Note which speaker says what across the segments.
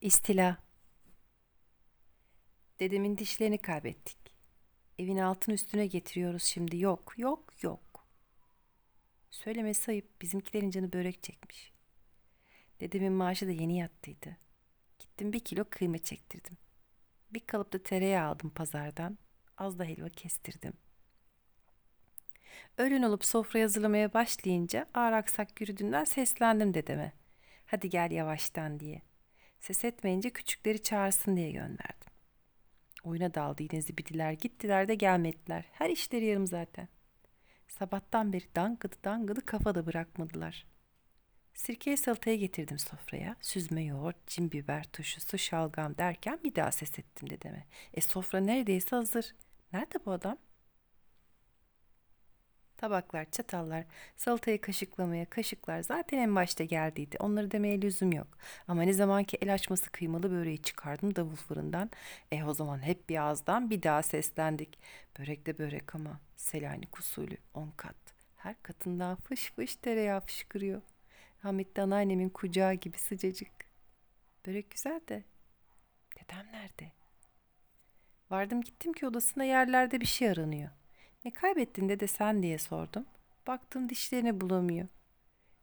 Speaker 1: İstila. Dedemin dişlerini kaybettik. Evin altın üstüne getiriyoruz şimdi. Yok, yok, yok. Söylemesi ayıp bizimkilerin canı börek çekmiş. Dedemin maaşı da yeni yattıydı. Gittim bir kilo kıyma çektirdim. Bir kalıp da tereyağı aldım pazardan. Az da helva kestirdim. Öğlen olup sofra hazırlamaya başlayınca ağır aksak yürüdüğünden seslendim dedeme. Hadi gel yavaştan diye. Ses etmeyince küçükleri çağırsın diye gönderdim. Oyuna daldı yine zibidiler gittiler de gelmediler. Her işleri yarım zaten. Sabahtan beri dangıdı dangıdı kafada bırakmadılar. Sirkeye salataya getirdim sofraya. Süzme yoğurt, cin biber turşusu, şalgam derken bir daha ses ettim dedeme. E sofra neredeyse hazır. Nerede bu adam? Tabaklar, çatallar, salatayı kaşıklamaya, kaşıklar zaten en başta geldiydi. Onları demeye lüzum yok. Ama ne zaman ki el açması kıymalı böreği çıkardım davul fırından. E o zaman hep bir ağızdan bir daha seslendik. Börek de börek ama Selanik usulü on kat. Her katından fış fış tereyağı fışkırıyor. Rahmetli anneannemin kucağı gibi sıcacık. Börek güzel de dedem nerede? Vardım gittim ki odasında yerlerde bir şey aranıyor. Ne kaybettin dede sen diye sordum. Baktım dişlerini bulamıyor.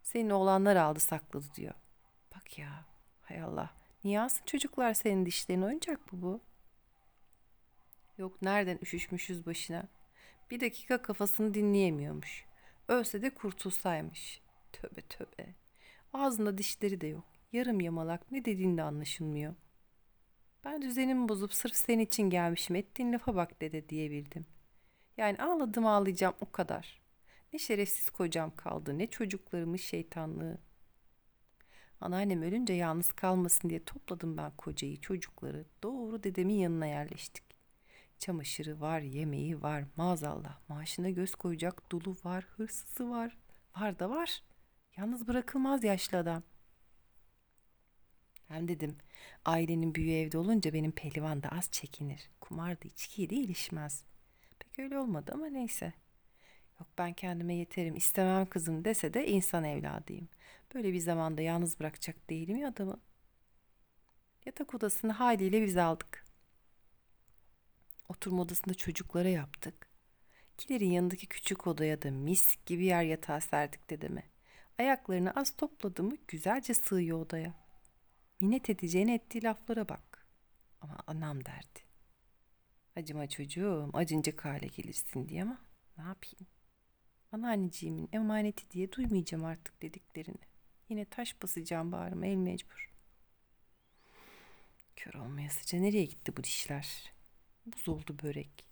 Speaker 1: Senin oğlanlar aldı sakladı diyor. Bak ya hay Allah. Niye alsın çocuklar senin dişlerini oyuncak mı bu? Yok nereden üşüşmüşüz başına. Bir dakika kafasını dinleyemiyormuş. Ölse de kurtulsaymış. Tövbe tövbe. Ağzında dişleri de yok. Yarım yamalak ne dediğin de anlaşılmıyor. Ben düzenimi bozup sırf senin için gelmişim. Ettiğin lafa bak dede diyebildim. Yani ağladım ağlayacağım o kadar. Ne şerefsiz kocam kaldı ne çocuklarımın şeytanlığı. Anneannem ölünce yalnız kalmasın diye topladım ben kocayı çocukları. Doğru dedemin yanına yerleştik. Çamaşırı var, yemeği var, maazallah. Maaşına göz koyacak dulu var, hırsızı var. Var da var. Yalnız bırakılmaz yaşlı adam. Hem dedim ailenin büyüğü evde olunca benim pehlivan da az çekinir. Kumar da içkiye de ilişmez. Pek öyle olmadı ama neyse. Yok ben kendime yeterim istemem kızım dese de insan evladıyım. Böyle bir zamanda yalnız bırakacak değilim ya adamı. Yatak odasını haliyle biz aldık. Oturma odasında çocuklara yaptık. Kilerin yanındaki küçük odaya da mis gibi yer yatağı serdik dedeme. Ayaklarını az topladı mı güzelce sığıyor odaya. Minnet edeceğine ettiği laflara bak. Ama anam derdi. Acıma çocuğum, acıncık hale gelirsin diye ama ne yapayım? Anneanneciğimin emaneti diye duymayacağım artık dediklerini. Yine taş basacağım bağrıma el mecbur. Kör olmayasıca nereye gitti bu dişler? Buz oldu börek.